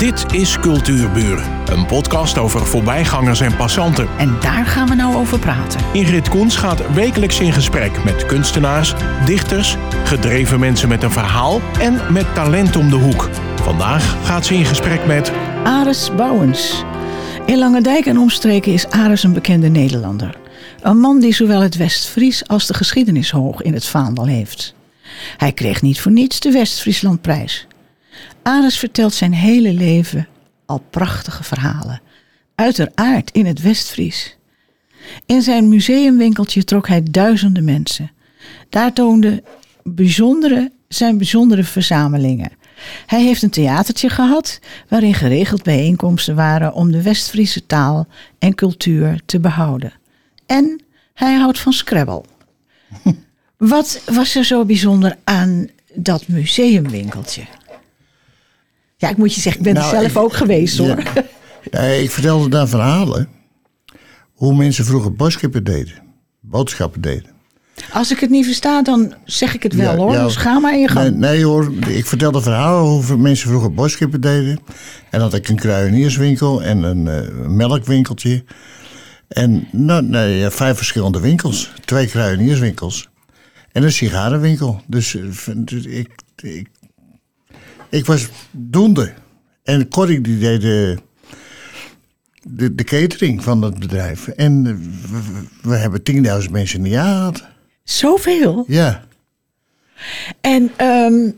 Dit is Cultuurburen, een podcast over voorbijgangers en passanten. En daar gaan we nou over praten. Ingrid Koens gaat wekelijks in gesprek met kunstenaars, dichters, gedreven mensen met een verhaal en met talent om de hoek. Vandaag gaat ze in gesprek met Ares Bouwens. In Langendijk en omstreken is Ares een bekende Nederlander. Een man die zowel het West-Fries als de geschiedenis hoog in het vaandel heeft. Hij kreeg niet voor niets de West-Frieslandprijs. Ares vertelt zijn hele leven al prachtige verhalen. Uiteraard in het Westfries. In zijn museumwinkeltje trok hij duizenden mensen. Daar toonde bijzondere, zijn bijzondere verzamelingen. Hij heeft een theatertje gehad waarin geregeld bijeenkomsten waren om de Westfriese taal en cultuur te behouden. En hij houdt van Scrabble. Wat was er zo bijzonder aan dat museumwinkeltje? Ja, ik moet je zeggen, ik ben Nou, er zelf ik- ook geweest hoor. Ja. Ik vertelde daar verhalen. Hoe mensen vroeger boodschappen deden. Boodschappen deden. Als ik het niet versta, dan zeg ik het wel Ja, hoor. ja. Dus ga maar in je gang. Nee, nee hoor, ik vertelde verhalen hoe mensen vroeger boodschappen deden. En had ik een kruidenierswinkel en een eh, melkwinkeltje. En nou, nee, ja, vijf verschillende winkels. Twee kruidenierswinkels. En een sigarenwinkel. Dus, eh, dus ik, ik, ik was doende. En Corrie die deed de, de, de catering van het bedrijf. En eh, we, hebben 10.000 mensen in een jaar gehad. Zoveel. Ja. En ehm,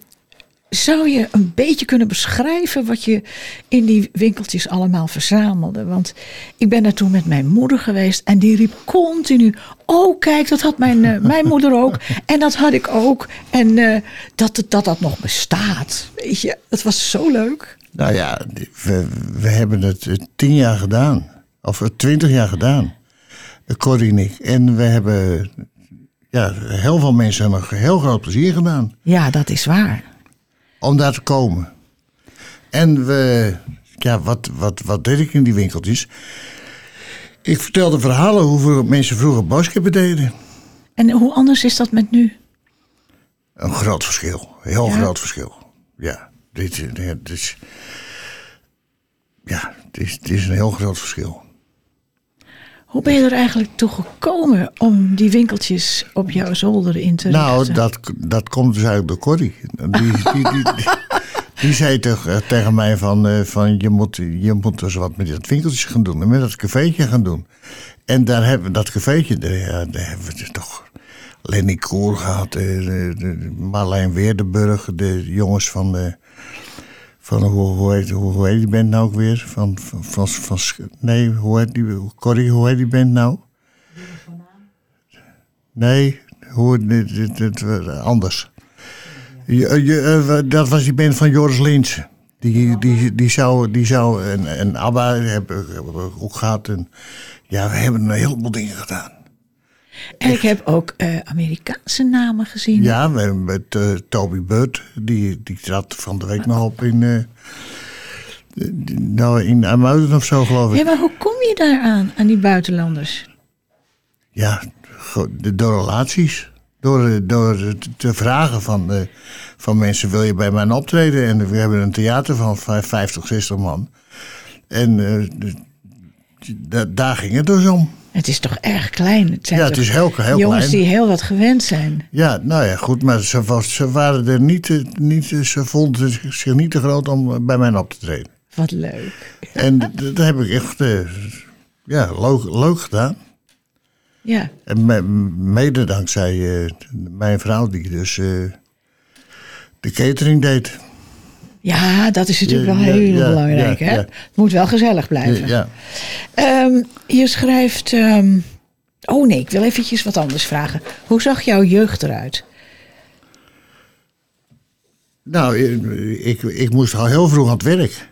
zou je een beetje kunnen beschrijven wat je in die winkeltjes allemaal verzamelde? Want ik ben daar toen met mijn moeder geweest en die riep continu: Oh, kijk, dat had mijn, eh, mijn moeder ook. En dat had ik ook. En eh, dat, het- dat dat nog bestaat. Weet je, dat was zo leuk. Nou ja, we, we hebben het eh, tien jaar gedaan. Of twintig jaar gedaan. Corrie en ik. En we hebben... Ja, heel veel mensen hebben heel groot plezier gedaan. Ja, dat is waar. Om daar te komen. En we... Ja, wat, wat, wat deed ik in die winkeltjes? Ik vertelde verhalen hoe veel mensen vroeger boodschappen deden. En hoe anders is dat met nu? Een groot verschil. Heel Ja? groot verschil. Ja, dit, dit. Ja, is, het is een heel groot verschil. Hoe ben je er eigenlijk toe gekomen om die winkeltjes op jouw zolder in te Nou, richten? dat, dat komt dus eigenlijk door Corrie. Die, die, die, die, zei tegen, tegen mij van, eh, van je, moet, je moet dus wat met dat winkeltje gaan doen. En met dat cafeetje gaan doen. En daar hebben we dat cafeetje, daar, daar hebben we dus toch Lenny Koer gehad. eh, Marlijn Weerdenburg, de jongens van... de van hoe, hoe, heet, hoe, die band nou ook weer? Van, van, van, nee, hoe heet die, Corrie, hoe heet die band nou? Nee, hoe, dit, dit, anders. Je, eh, dat was die band van Joris Linsen. Die, die, die zou, die zou en, en ABBA hebben, hebben ook gehad. En, ja, we hebben een heleboel dingen gedaan. En ik heb ook eh, Amerikaanse namen gezien. Ja, met eh, Toby Bird, die, die trad van de week nog op in, die- nou, in Amuiden of zo, geloof ik. Ja, maar hoe kom je daar aan, aan die buitenlanders? Ja, door relaties. Door, door te- vragen van, van mensen, wil je bij mij optreden? En we hebben een theater van vijf- 50, 60 man. En da- daar ging het dus om. Het is toch erg klein? Het zijn Ja, het is heel, heel jongens klein. die heel wat gewend zijn. Ja, nou ja, goed, maar ze, was, ze waren er niet, niet, ze vonden zich niet te groot om eh, bij mij op te treden. Wat leuk. En dat heb ik echt eh, ja, leuk, leuk gedaan. Ja, En me- mede dankzij eh, mijn vrouw, die dus de catering deed. Ja dat is natuurlijk Ja, wel ja, heel ja, belangrijk. hè? Het moet wel gezellig blijven. Ja, Ehm, je schrijft... ehm, oh nee, ik wil eventjes wat anders vragen. Hoe zag jouw jeugd eruit? nou, ik, ik moest al heel vroeg aan het werk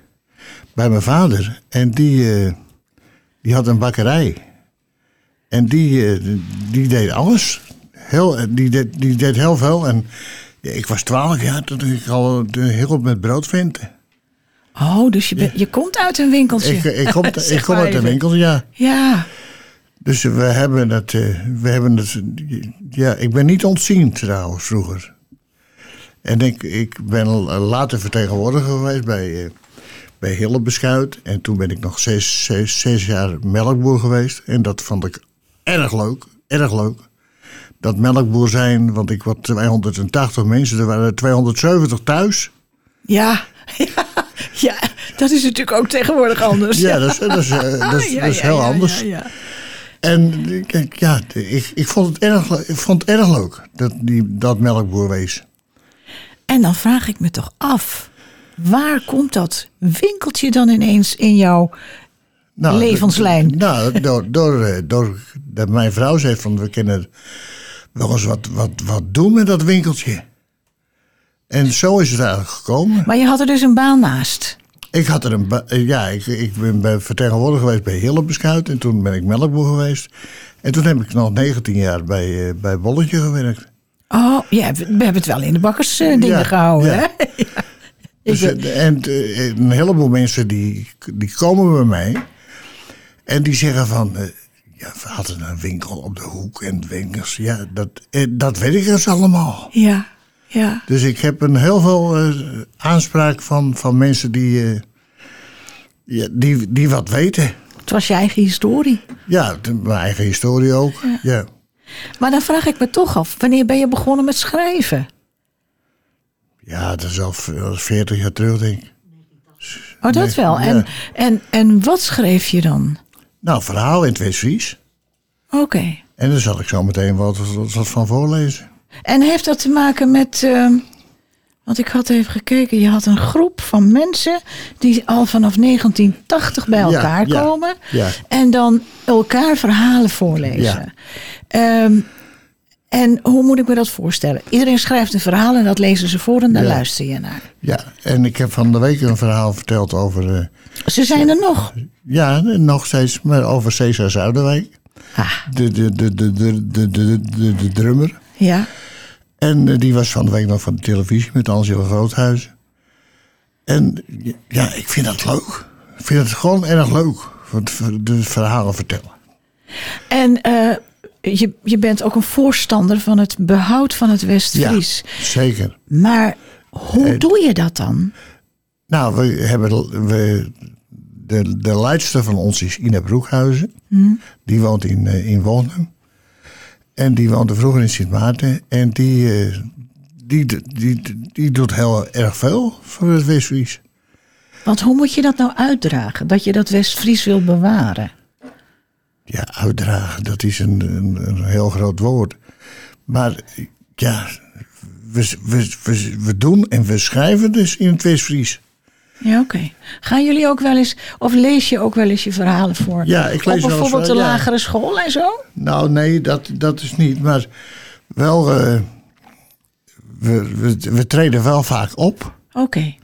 bij mijn vader. En die, eh, die had een bakkerij. En die, eh, die deed alles. Heel, eh, die, deed, die deed heel veel. En ja, ik was twaalf jaar toen ik al de heel met brood vente. Oh, dus je, je komt uit een winkeltje. Ik, ik kom, ik kom uit de even. winkel, ja. Ja, Dus we hebben het, eh, we hebben het, ja, ik ben niet ontzien trouwens vroeger. En ik, ik ben later vertegenwoordiger geweest bij, eh, bij Hillebeschuit. En toen ben ik nog zes, zes, zes jaar melkboer geweest. En dat vond ik erg leuk. Erg leuk. Dat melkboer zijn, want ik was 280 mensen. Er waren 270 thuis. Ja, ja, ja, dat is natuurlijk ook tegenwoordig anders. Ja, dat is, dat is, dat is, Ja, dat is ja, heel ja, anders. En kijk, ja, ik, ik, vond het erg, ik vond het erg leuk, dat, die, dat melkboer wees. En dan vraag ik me toch af, waar komt dat winkeltje dan ineens in jouw Nou, Levenslijn. Nou, door, door, eh, door dat mijn vrouw zei van we kunnen wel eens wat, wat, wat doen met dat winkeltje. En zo is het eigenlijk gekomen. Maar je had er dus een baan naast. Ik had er een, eh, ja, ik, ik ben vertegenwoordiger geweest bij Hillebeschuit en toen ben ik melkboer geweest. En toen heb ik nog 19 jaar bij, eh, bij Bolletje gewerkt. Oh, ja, we we hebben het wel in de bakkersdingen dingen Ja, gehouden, ja. hè? Ja. Ik Dus, ben- en een heleboel mensen die, die komen bij mij en die zeggen van, eh, ja, we hadden een winkel op de hoek en winkels. Ja, dat, eh, dat weet ik dus allemaal. ja, ja. Dus ik heb een heel veel eh, aanspraak van, van mensen die, eh, ja, die, die wat weten. Het was je eigen historie. Ja, mijn eigen historie ook. Ja. Maar dan vraag ik me toch af, wanneer ben je begonnen met schrijven? Ja, dat is al v- al 40 jaar terug, denk ik. Oh, dat wel. En, en, en wat schreef je dan? Nou, verhaal in het West-Fries. Oké. En daar zal ik zo meteen wat, wat, wat van voorlezen. En heeft dat te maken met. ehm, want ik had even gekeken, je had een groep van mensen die al vanaf 1980 bij elkaar ja, komen. ja. En dan elkaar verhalen voorlezen. Ehm, en hoe moet ik me dat voorstellen? Iedereen schrijft een verhaal en dat lezen ze voor en daar Ja. luister je naar. Ja, en ik heb van de week een verhaal verteld over... eh, Ze zijn er nog. ja, nog steeds, maar over Cesar Zuiderwijk. Ah, De, de, de, de, de, de, de, de, de drummer. ja. En eh, die was van de week nog van de televisie met Angela Groothuizen. En ja, ik vind dat leuk. Ik vind het gewoon erg leuk. De verhalen vertellen. En eh, je, je bent ook een voorstander van het behoud van het Ja, West-Fries. zeker. Maar hoe doe je dat dan? Nou, we hebben we, de, de leidster van ons is Ina Broekhuizen. Die woont in, eh, in Wonum. En die woonde vroeger in Sint Maarten. En die, eh, die, die, die, die doet heel erg veel voor het West-Fries. Want hoe moet je dat nou uitdragen? Dat je dat West-Fries wil bewaren? Ja, uitdragen, dat is een, een, een heel groot woord. Maar ja, we, we, we, we doen en we schrijven dus in het West-Fries. Ja, oké. Gaan jullie ook wel eens, of lees je ook wel eens je verhalen voor? Ja, ik lees Op wel eens bijvoorbeeld de wel, ja. lagere school en zo? Nou, nee, dat, dat is niet. Maar wel, eh, we, we, we treden wel vaak op. Oké.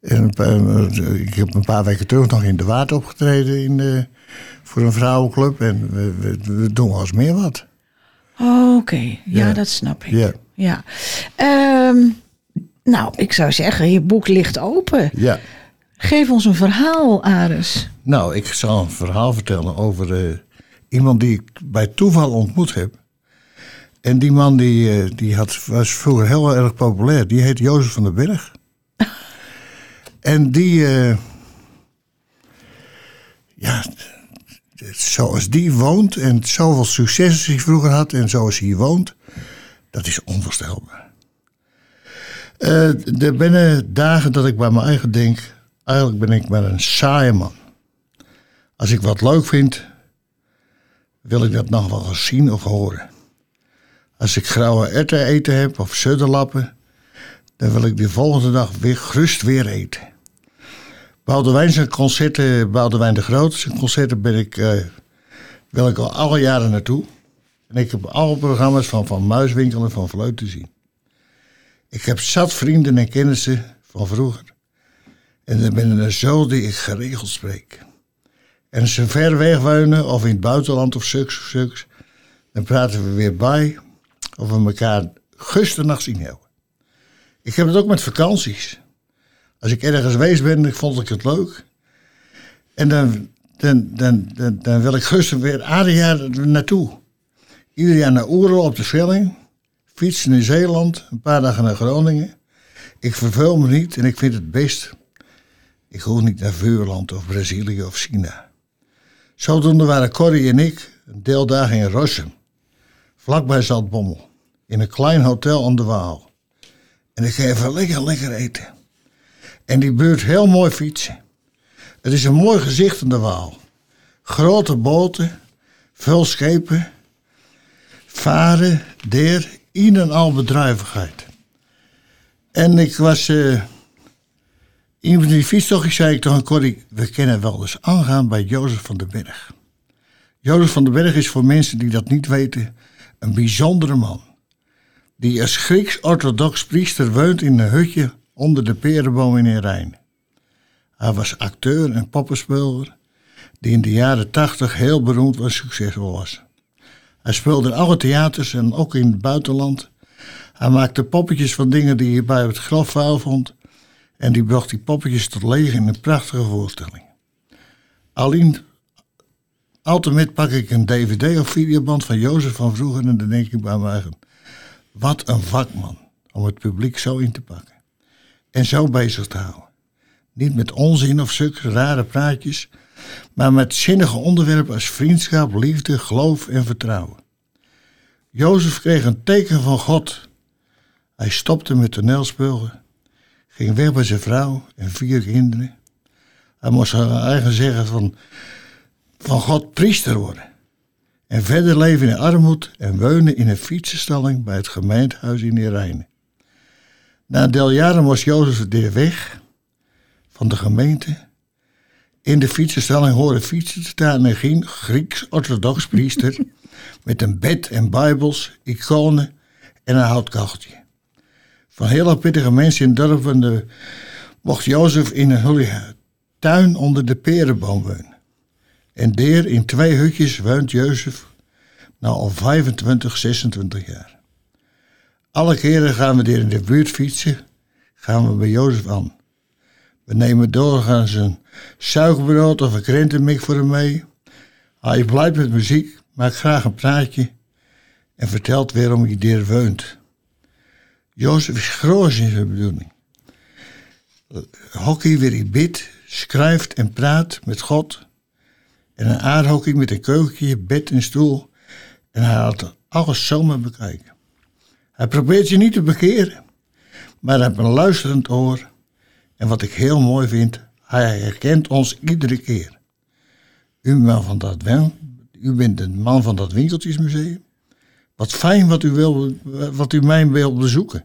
En eh, ik heb een paar weken terug nog in de Waard opgetreden in, de- voor een vrouwenclub. En we, we, we doen wel eens meer wat. Oh, Oké, ja, Ja. dat snap ik. Ja. Ja. Ehm, nou, ik zou zeggen, je boek ligt open. Ja. Geef ons een verhaal, Ares. Nou, ik zal een verhaal vertellen over eh, iemand die ik bij toeval ontmoet heb. En die man die, eh, die had, was vroeger heel erg populair. Die heet Jozef van den Berg. en die, eh, ja, zoals die woont en zoveel succes als hij vroeger had en zoals hij woont, dat is onvoorstelbaar. Eh, er binnen dagen dat ik bij mijn eigen denk, eigenlijk ben ik maar een saaie man. Als ik wat leuk vind, wil ik dat nog wel eens zien of horen. Als ik grauwe erwten eten heb of sudderlappen, dan wil ik de volgende dag weer gerust weer eten. Boudewijn zijn concerten, Boudewijn de Groot zijn concerten ben ik, eh, wil ik al alle jaren naartoe. En ik heb alle programma's van Van Muiswinkel en Van Vleut te zien. Ik heb zat vrienden en kennissen van vroeger. En er ben er zo die ik geregeld spreek. En ze ver weg of in het buitenland of suks of suks, dan praten we weer bij of we elkaar gustenacht zien hebben. Ik heb het ook met vakanties. Als ik ergens geweest ben, vond ik het leuk. En dan, dan, dan, dan, wil ik gusten weer aardig jaar naartoe. Ieder jaar naar Oerol op de Schelling. Fietsen in Zeeland, een paar dagen naar Groningen. Ik verveel me niet en ik vind het best. Ik hoef niet naar Vuurland of Brazilië of China. Zodoende waren Corrie en ik een deeldag in Rossum, vlakbij Zaltbommel, in een klein hotel aan de Waal. En ik ga even lekker, lekker eten. En die buurt heel mooi fietsen. Het is een mooi gezicht aan de Waal. Grote boten, veel schepen, varen, der, in en al bedrijvigheid. En ik was... eh in die fietstochtjes zei ik tegen Corrie... we kennen wel eens aangaan bij Jozef van den Berg. Jozef van den Berg is voor mensen die dat niet weten... een bijzondere man. Die als Grieks-orthodox priester woont in een hutje... onder de perenboom in Rijn. Hij was acteur en poppenspeler... die in de jaren tachtig heel beroemd en succesvol was. Hij speelde in alle theaters en ook in het buitenland. Hij maakte poppetjes van dingen die hij bij het grafvuil vond. En die bracht die poppetjes tot leven in een prachtige voorstelling. Alleen, altijd pak ik een dvd of videoband van Jozef van vroeger en dan denk ik bij mij wat een vakman om het publiek zo in te pakken. En zo bezig te houden. Niet met onzin of zulke rare praatjes, maar met zinnige onderwerpen als vriendschap, liefde, geloof en vertrouwen. Jozef kreeg een teken van God. Hij stopte met toneelspelen, ging weg bij zijn vrouw en vier kinderen. Hij moest zijn eigen zeggen van, van God priester worden. En verder leven in armoede en wonen in een fietsenstalling bij het gemeentehuis in Irene. Na een deel jaren moest Jozef weer weg van de gemeente. In de fietsenstalling horen fietsen te staan en geen Grieks-orthodox priester met een bed en bijbels, iconen en een houtkacheltje. Van hele pittige mensen in het dorp en de, mocht Jozef in een tuin onder de perenboom wonen. En daar in twee hutjes woont Jozef nou al 25, 26 jaar. Alle keren gaan we daar in de buurt fietsen, gaan we bij Jozef aan. We nemen doorgaans een suikerbrood of een krentenmik voor hem mee. Hij blijft met muziek, maakt graag een praatje en vertelt waarom hij daar woont. Jozef is groot in zijn bedoeling. Hockey weer hij bidt, schrijft en praat met God. En een aardhockey met een keukentje, bed en stoel. En hij laat alles zomaar bekijken. Hij probeert je niet te bekeren, maar hij heeft een luisterend oor. En wat ik heel mooi vind, hij herkent ons iedere keer. U, man van dat wel, u bent de man van dat winkeltjesmuseum. Wat fijn wat u, wil, wat u mij wil bezoeken.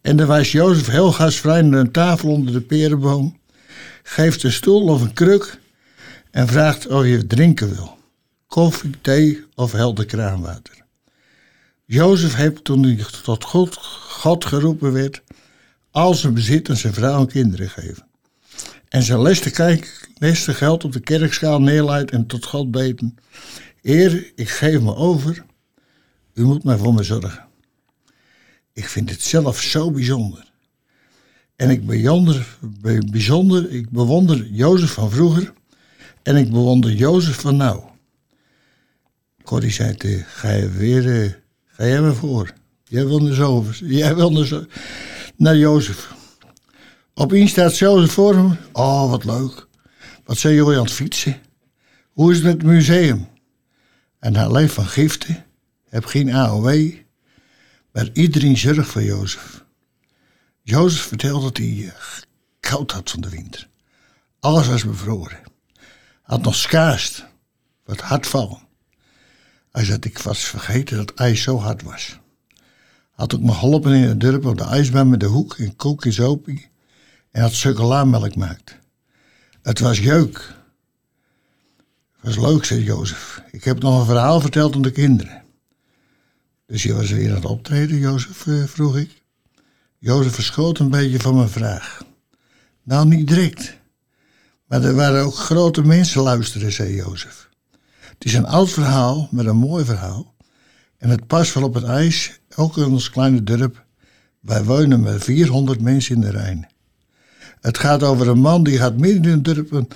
En dan wijst Jozef heel gastvrij naar een tafel onder de perenboom, geeft een stoel of een kruk en vraagt of je drinken wil. Koffie, thee of helder kraanwater. Jozef heeft toen hij tot God, geroepen werd, al zijn bezit aan zijn vrouw en kinderen geven. En zijn leste, kijk, geld op de kerkschaal neerleidt en tot God beten. Heer, ik geef me over, u moet maar voor me zorgen. Ik vind het zelf zo bijzonder. En ik bijonder, bijzonder, ik bewonder Jozef van vroeger en ik bewonder Jozef van nou. Corrie zei ga je weer, uh, ga jij maar voor. Jij wil naar jij wil naar Jozef. Op staat Jozef voor hem. Oh, wat leuk. Wat zijn jullie aan het fietsen? Hoe is het met het museum? En hij leeft van giften, heb geen AOW, maar iedereen zorgt voor Jozef. Jozef vertelde dat hij eh, koud had van de winter. Alles was bevroren. Had nog skaast, wat hard. Hij zei, ik was vergeten dat ijs zo hard was. Had ook me geholpen in het dorp op de ijsbaan met de hoek en koek en zopie. En had chocolamelk gemaakt. Het was jeuk. Het was leuk, zei Jozef. Ik heb nog een verhaal verteld aan de kinderen. Dus je was weer aan het optreden, Jozef, eh, vroeg ik. Jozef verschoot een beetje van mijn vraag. Nou, niet direct. Maar er waren ook grote mensen luisteren, zei Jozef. Het is een oud verhaal, met een mooi verhaal. En het past wel op het ijs, ook in ons kleine dorp. Wij wonen met 400 mensen in de Rijn. Het gaat over een man die gaat midden in het dorp een,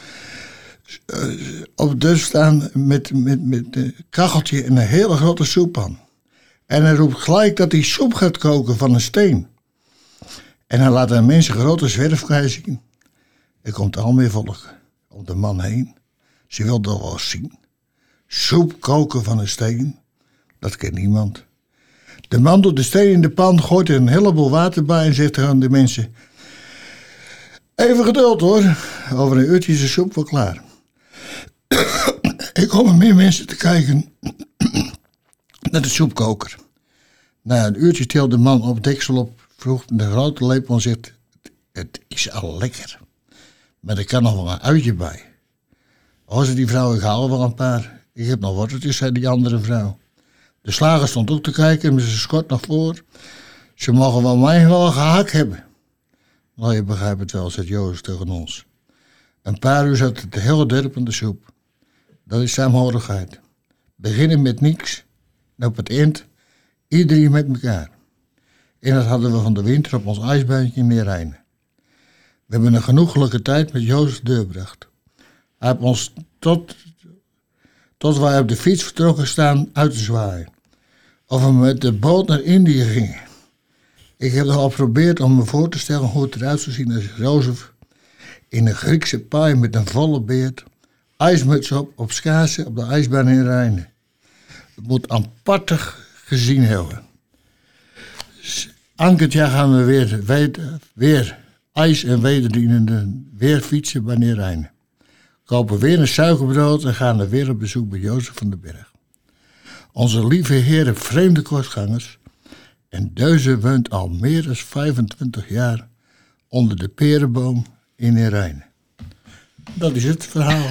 uh, op dorp staan met, met, met een kacheltje en een hele grote soeppan. En hij roept gelijk dat hij soep gaat koken van een steen. En hij laat aan mensen grote zwerfkaai zien. Er komt al meer volk om de man heen. Ze wil dat wel zien. Soep koken van een steen, dat kent niemand. De man doet de steen in de pan, gooit er een heleboel water bij en zegt tegen de mensen... Even geduld hoor, over een uurtje is de soep wel klaar. er komen meer mensen te kijken naar de soepkoker. Na een uurtje tilt de man op deksel op, vroeg de grote lepel en zegt... Het is al lekker, maar er kan nog wel een uitje bij. Oh, zei die vrouw, ik haal wel een paar. Ik heb nog worteltjes, zei die andere vrouw. De slager stond ook te kijken met zijn schort naar voor. Ze mogen wel mij wel gehakt hebben. Nou, je begrijpt het wel, zegt Joost tegen ons. Een paar uur zat het hele dorp in de soep. Dat is saamhorigheid. Beginnen met niks en op het eind iedereen met elkaar. En dat hadden we van de winter op ons ijsbaantje in. We hebben een genoeglijke tijd met Joost Deurbracht. Hij heeft ons tot, tot wij op de fiets vertrokken staan uit te zwaaien. Of we met de boot naar Indië gingen. Ik heb al geprobeerd om me voor te stellen hoe het eruit zou zien als Jozef in een Griekse paai met een volle beard, ijsmuts op, op schaatsen op de ijsbaan in Rijnen. Het moet apartig gezien hebben. Ankert jaar gaan we weer, weer, weer ijs- en wederdienende weer fietsen bij Rijnen. Kopen weer een suikerbrood en gaan er weer op bezoek bij Jozef van den Berg. Onze lieve heren vreemde kostgangers en Deuze woont al meer dan 25 jaar onder de perenboom in Rijnen. Dat is het verhaal.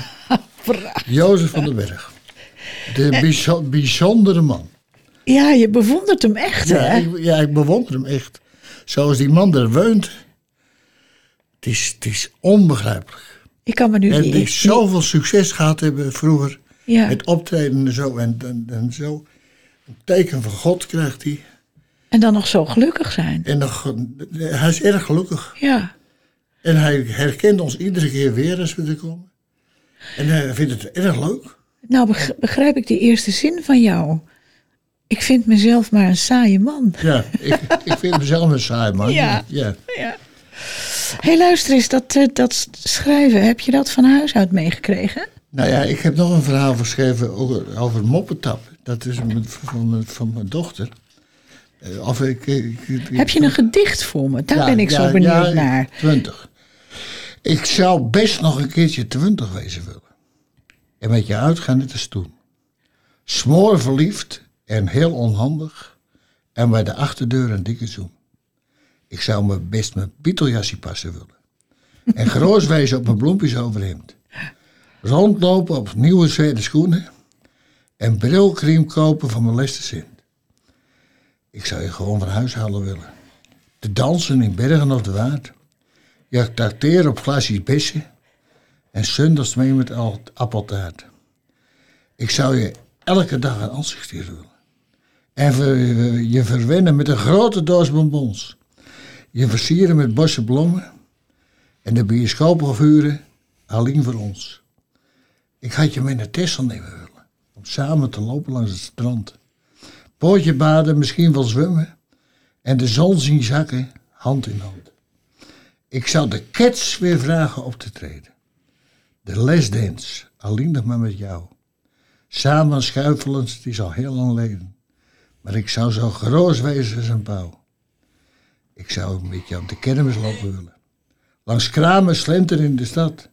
Jozef van den Berg. De bijzo- bijzondere man. Ja, je bewondert hem echt, Ja hè? ik, ja, ik bewonder hem echt. Zoals die man er woont. Het is, het is onbegrijpelijk. Ik kan me nu En die, die zoveel succes gehad hebben vroeger. Ja. Met optreden en zo. En, en, en zo. Een teken van God krijgt hij. En dan nog zo gelukkig zijn. En nog, hij is erg gelukkig. Ja. En hij herkent ons iedere keer weer als we er komen. En hij vindt het erg leuk. Nou beg- begrijp ik die eerste zin van jou. Ik vind mezelf maar een saaie man. Ja, ik, ik vind mezelf een saai man. Ja. ja. Ja. Hé, hey, luister eens, dat, eh, dat schrijven, heb je dat van huis uit meegekregen? Nou ja, ik heb nog een verhaal geschreven over, over moppetap. Dat is van, mijn- van mijn dochter. Eh, Of ik, ik- ik- Heb je een gedicht voor me? Daar Ja, ben ik ja, zo benieuwd ja, naar. 20. Ik zou best nog een keertje 20 wezen willen. En met je uitgaan net als toen. Smoor verliefd en heel onhandig. En bij de achterdeur een dikke zoen. Ik zou me best mijn pieteljasje passen willen. En groos wezen op mijn bloempjes overhemd. Rondlopen op nieuwe zwarte schoenen. En brilcreme kopen van mijn leste. Ik zou je gewoon van huis halen willen. Te dansen in Bergen of de Waard. Je tracteren op glasjes bessen. En zondags mee met appeltaart. Ik zou je elke dag een ansicht hier willen. En je verwennen met een grote doos bonbons. Je versieren met bosse bloemen. En de bioscoop afhuren, alleen voor ons. Ik had je mee naar Texel nemen willen. Om samen te lopen langs het strand. Pootje baden, misschien wel zwemmen. En de zon zien zakken, hand in hand. Ik zou de Cats weer vragen op te treden. De lesdance, alleen nog maar met jou. Samen schuifelend, het is al heel lang geleden. Maar ik zou zo groot wezen als een pauw. Ik zou met jou op de kermis lopen willen. Langs kramen slenteren in de stad.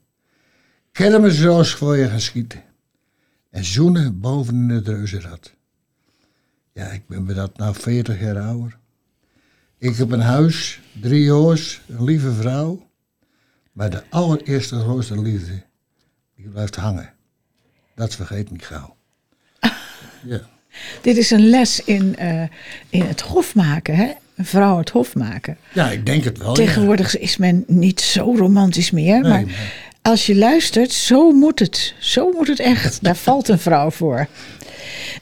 Kermisroos voor je gaan schieten. En zoenen boven in het reuzenrad. Ja, ik ben bij dat nou 40 jaar ouder. Ik heb een huis, drie jongens, een lieve vrouw. Maar de allereerste grootste liefde, die blijft hangen. Dat vergeet ik gauw. Ja. Dit is een les in, eh, in het hofmaken, hè? Een vrouw het hofmaken. ja, ik denk het wel. ja. Tegenwoordig is men niet zo romantisch meer. Nee, maar als je luistert, zo moet het. Zo moet het echt. Daar valt een vrouw voor.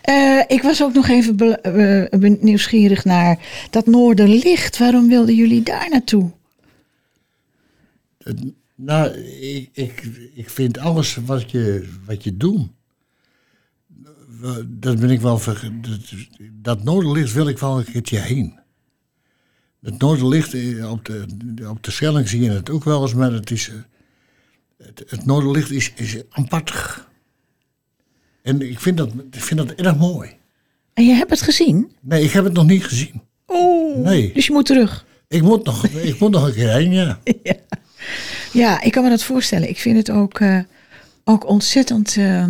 Eh, ik was ook nog even be- eh, nieuwsgierig naar dat Noorderlicht. Waarom wilden jullie daar naartoe? Nou, ik, ik, ik vind alles wat je, wat je doet. Dat ben ik wel. ver- Dat, dat Noorderlicht wil ik wel een keertje heen. Dat Noorderlicht eh, op de, op de Schelling zie je het ook wel eens, maar het is. eh, Het, het Noorderlicht is, is apartig. En ik vind, dat, ik vind dat erg mooi. En je hebt het gezien? Nee, ik heb het nog niet gezien. Oeh. Nee. Dus je moet terug. Ik moet nog, ik moet nog een keer heen, ja. Ja, ik kan me dat voorstellen. Ik vind het ook, eh, ook ontzettend. eh,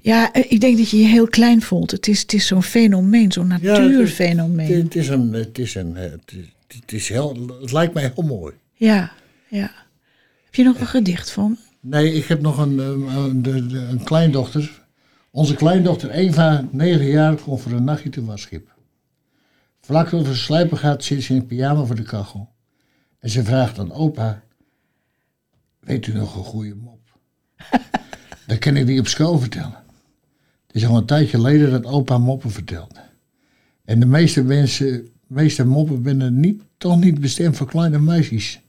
ja, eh, ik denk dat je je heel klein voelt. Het is, het is zo'n fenomeen, zo'n Ja, het- natuurfenomeen. Het, het is een, het is een, eh, het, is- het is heel, het lijkt mij heel mooi. Ja, ja. Heb je nog een gedicht van? Nee, ik heb nog een, eh, een, een kleindochter. Onze kleindochter Eva, 9 jaar, komt voor een nachtje te Wasschip. Vlak voor ze slijpen gaat, zit ze in pyjama voor de kachel. En ze vraagt aan opa, weet u nog een goede mop? Dan kan ik die op school vertellen. Het is al een tijdje geleden dat opa moppen vertelde. En de meeste mensen, meeste moppen zijn niet, toch niet bestemd voor kleine meisjes.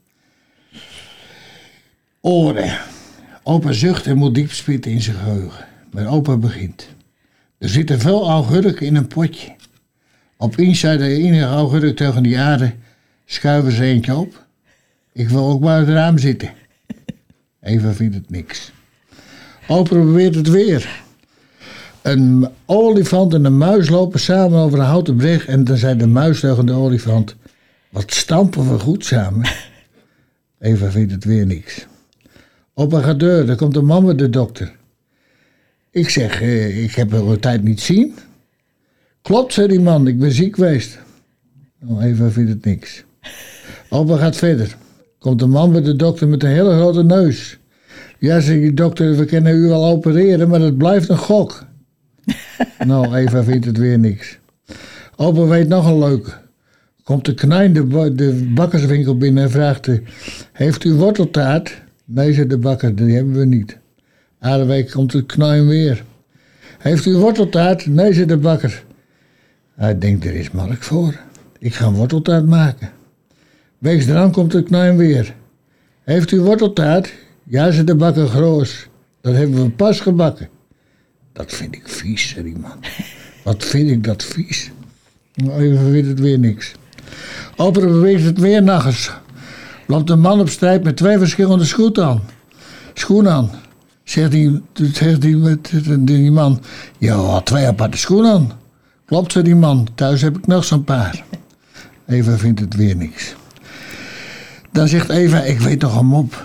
Oren. Opa zucht en moet diep spitten in zijn geheugen. Maar opa begint. Er zitten veel augurken in een potje. Opeens zei de enige augurk tegen die aarde... Schuiven ze eentje op. Ik wil ook bij het raam zitten. Eva vindt het niks. Opa probeert het weer. Een olifant en een muis lopen samen over een houten brug... en dan zei de muis tegen de olifant... Wat stampen we goed samen. Eva vindt het weer niks. Op een deur, daar komt een man met de dokter. Ik zeg, eh, ik heb al een tijd niet zien. Klopt, zei die man, ik ben ziek geweest. Nou, Eva vindt het niks. Opa gaat verder. Komt een man met de dokter met een hele grote neus. Ja, zegt die dokter, we kunnen u wel opereren, maar het blijft een gok. nou, Eva vindt het weer niks. Opa weet nog een leuke. Komt de knijn de, de bakkerswinkel binnen en vraagt... Heeft u worteltaart? Nee, zegt de bakker, die hebben we niet. Aan week komt de knijn weer. Heeft u worteltaart? Nee, zegt de bakker. Hij denkt, er is markt voor. Ik ga een worteltaart maken. Weeks eraan komt de knijn weer. Heeft u worteltaart? Ja, zegt de bakker groos. Dat hebben we pas gebakken. Dat vind ik vies, zei die man. Wat vind ik dat vies? Nou, even weet het weer niks. Opa beweegt het weer nachts. Loopt een man op strijd met twee verschillende schoenen aan. Schoenen aan. Zegt die, zegt die, met- die man, ja, twee aparte schoenen aan. Klopt, zei die man. Thuis heb ik nog zo'n paar. Eva vindt het weer niks. Dan zegt Eva, ik weet nog een mop.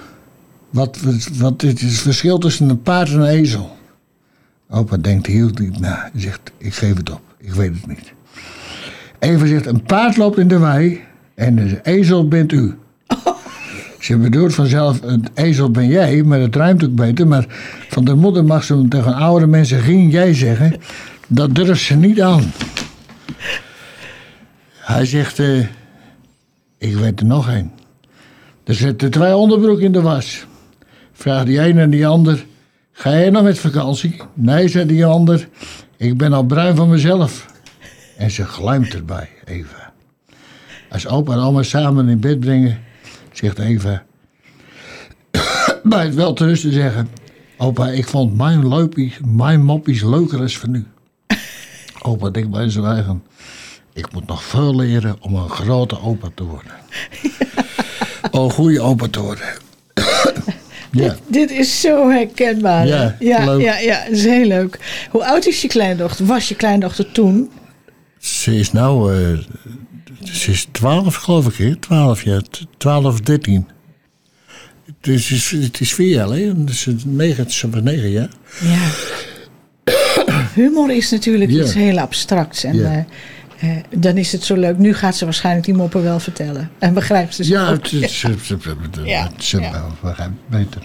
Wat, wat is het verschil tussen een paard en een ezel? Opa denkt heel diep na. Hij zegt, ik geef het op. Ik weet het niet. Eva zegt, een paard loopt in de wei en de ezel bent u. Ze bedoelt vanzelf, een ezel ben jij, maar het ruimt ook beter. Maar van de moeder mag ze tegen oudere mensen geen jij zeggen. Dat durft ze niet aan. Hij zegt, eh, ik weet er nog een. Er zitten twee onderbroeken in de was. Vraagt die een en die ander, ga jij nog met vakantie? Nee, zei die ander, ik ben al bruin van mezelf. En ze glijmt erbij, Eva. Als opa en oma samen in bed brengen, zegt Eva... bij het wel te rusten zeggen... Opa, ik vond mijn, leupie, mijn moppies leuker als van nu. opa denkt bij zijn eigen... Ik moet nog veel leren om een grote opa te worden. om een goede opa te worden. Ja. Dit is zo herkenbaar. Ja, ja, leuk. ja, ja, dat is heel leuk. Hoe oud is je kleindochter? Was je kleindochter toen? Ze is nou... eh, ze is 12 geloof ik, hè? 12 jaar. 12 of 13. Het is, het is vier jaar geleden. Dus negen, ze was negen jaar. Ja. Humor is natuurlijk Ja. iets heel abstracts. En Ja. eh, eh, dan is het zo leuk. Nu gaat ze waarschijnlijk die moppen wel vertellen. En begrijpt ze ze Ja, het is Ja, ze ja. beter.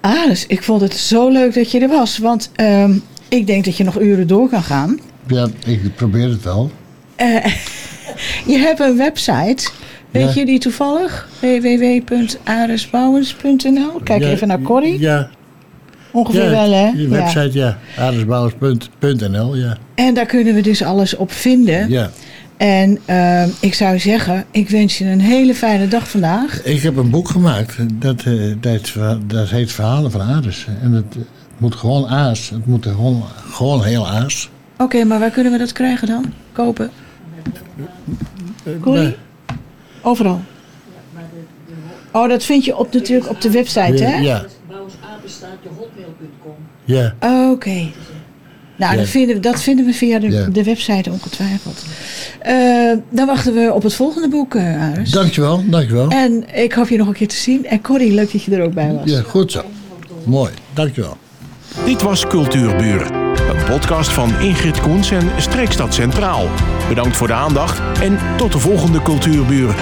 Ah, dus ik vond het zo leuk dat je er was. Want ehm, ik denk dat je nog uren door kan gaan. Ja, ik probeer het wel. Je hebt een website. Weet Ja. je die toevallig? www.aresbouwens.nl Kijk Ja, even naar Corrie. Ja, Ongeveer wel, hè? Je website, ja. Aardesbouwers.nl, ja. En daar kunnen we dus alles op vinden. ja. En ehm, ik zou zeggen, ik wens je een hele fijne dag vandaag. Ik heb een boek gemaakt. Dat, eh, dat, dat heet Verhalen van Aardes. En het, het moet gewoon aas. Het moet gewoon, gewoon heel aas. Oké, maar waar kunnen we dat krijgen dan? Kopen? Corrie? Overal. Oh, dat vind je op, natuurlijk op de website, hè? Ja, bouwsapenstaatjehotmail.com. ja. Oké. Nou, Ja. dat, vinden we, dat vinden we via de, de website ongetwijfeld. Eh, dan wachten we op het volgende boek, eh Aris. Dankjewel, dankjewel. En ik hoop je nog een keer te zien. En Corrie, leuk dat je er ook bij was. Ja, goed zo. Mooi, dankjewel. Dit was Cultuurbuur. Een podcast van Ingrid Koens en Streekstad Centraal. Bedankt voor de aandacht en tot de volgende Cultuurbuur.